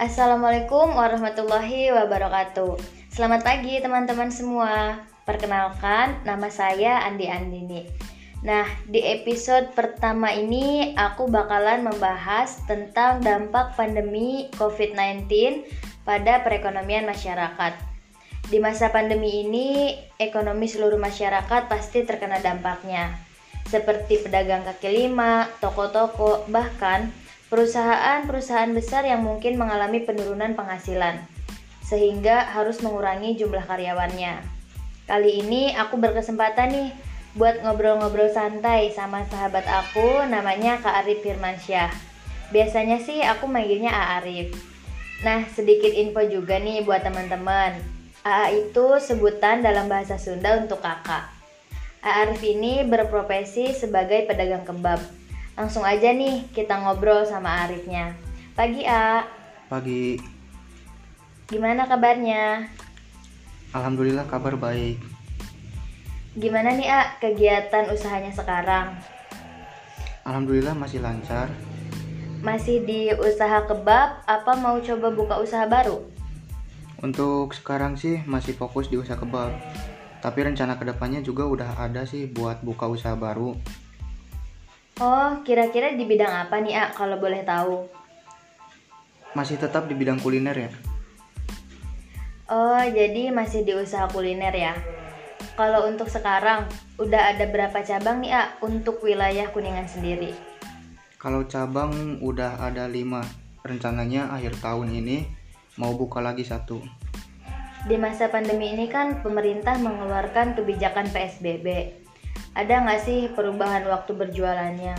Assalamualaikum warahmatullahi wabarakatuh. Selamat pagi teman-teman semua. Perkenalkan, nama saya Andi Andini. Nah, di episode pertama ini aku bakalan membahas tentang dampak pandemi COVID-19 pada perekonomian masyarakat. Di masa pandemi ini, ekonomi seluruh masyarakat pasti terkena dampaknya, seperti pedagang kaki lima, toko-toko, bahkan perusahaan-perusahaan besar yang mungkin mengalami penurunan penghasilan, sehingga harus mengurangi jumlah karyawannya. Kali ini aku berkesempatan nih buat ngobrol-ngobrol santai sama sahabat aku namanya Kak Arif Firmansyah. Biasanya sih aku manggilnya A Arif. Nah, sedikit info juga nih buat teman-teman. AA itu sebutan dalam bahasa Sunda untuk kakak. A Arif ini berprofesi sebagai pedagang kebab. Langsung aja nih kita ngobrol sama Arifnya. Pagi A. Pagi. Gimana kabarnya? Alhamdulillah kabar baik. Gimana nih A kegiatan usahanya sekarang? Alhamdulillah masih lancar. Masih di usaha kebab apa mau coba buka usaha baru? Untuk sekarang sih masih fokus di usaha kebab. Tapi rencana ke depannya juga udah ada sih buat buka usaha baru. Oh, kira-kira di bidang apa nih A kalau boleh tahu? Masih tetap di bidang kuliner ya. Oh, jadi masih di usaha kuliner ya? Kalau untuk sekarang, udah ada berapa cabang nih, A, untuk wilayah Kuningan sendiri? Kalau cabang udah ada lima, rencananya akhir tahun ini mau buka lagi satu. Di masa pandemi ini kan pemerintah mengeluarkan kebijakan PSBB. Ada nggak sih perubahan waktu berjualannya?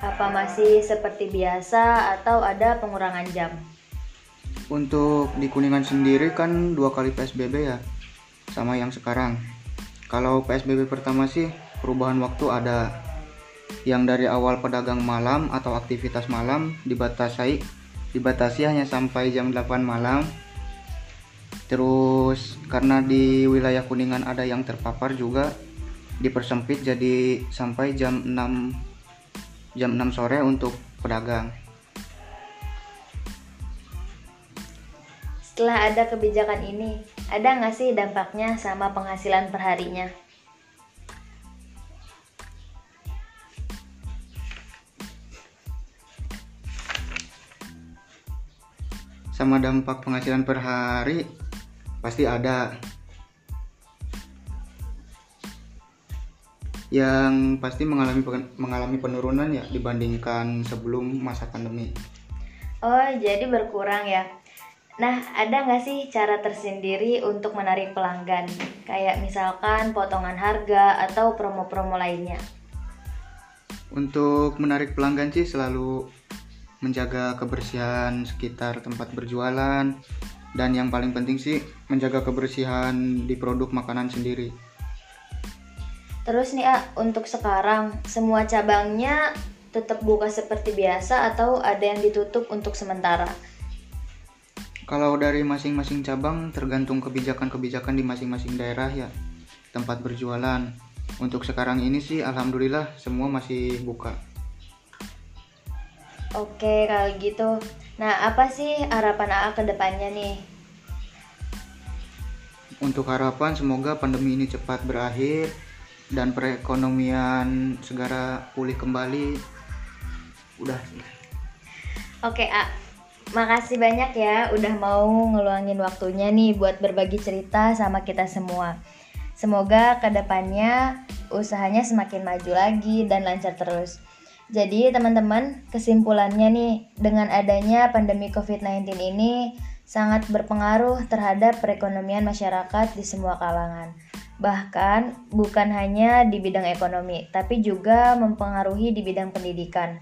Apa masih seperti biasa atau ada pengurangan jam? Untuk di Kuningan sendiri kan dua kali PSBB ya, sama yang sekarang. Kalau PSBB pertama sih perubahan waktu ada yang dari awal pedagang malam atau aktivitas malam dibatasi dibatasi hanya sampai jam 8 malam. Terus karena di wilayah Kuningan ada yang terpapar juga dipersempit jadi sampai jam 6 jam 6 sore untuk pedagang. Setelah ada kebijakan ini, ada nggak sih dampaknya sama penghasilan perharinya? Sama dampak penghasilan per hari pasti ada. Yang pasti mengalami mengalami penurunan ya dibandingkan sebelum masa pandemi. Oh, jadi berkurang ya. Nah, ada nggak sih cara tersendiri untuk menarik pelanggan? Kayak misalkan potongan harga atau promo-promo lainnya. Untuk menarik pelanggan sih selalu menjaga kebersihan sekitar tempat berjualan dan yang paling penting sih menjaga kebersihan di produk makanan sendiri. Terus nih, ah, untuk sekarang semua cabangnya tetap buka seperti biasa atau ada yang ditutup untuk sementara? Kalau dari masing-masing cabang tergantung kebijakan-kebijakan di masing-masing daerah ya tempat berjualan. Untuk sekarang ini sih alhamdulillah semua masih buka. Oke, kalau gitu. Nah, apa sih harapan AA ke depannya nih? Untuk harapan semoga pandemi ini cepat berakhir dan perekonomian segera pulih kembali. Udah. Oke, A. Makasih banyak ya udah mau ngeluangin waktunya nih buat berbagi cerita sama kita semua. Semoga ke depannya usahanya semakin maju lagi dan lancar terus. Jadi teman-teman, kesimpulannya nih, dengan adanya pandemi COVID-19 ini sangat berpengaruh terhadap perekonomian masyarakat di semua kalangan. Bahkan bukan hanya di bidang ekonomi, tapi juga mempengaruhi di bidang pendidikan.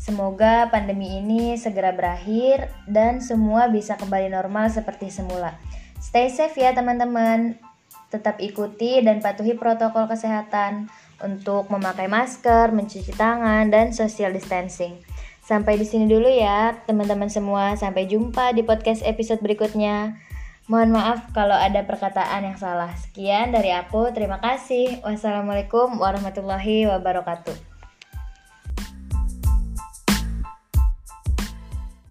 Semoga pandemi ini segera berakhir dan semua bisa kembali normal seperti semula. Stay safe ya teman-teman. Tetap ikuti dan patuhi protokol kesehatan untuk memakai masker, mencuci tangan, dan social distancing. Sampai di sini dulu ya, teman-teman semua. Sampai jumpa di podcast episode berikutnya. Mohon maaf kalau ada perkataan yang salah. Sekian dari aku, terima kasih. Wassalamualaikum warahmatullahi wabarakatuh.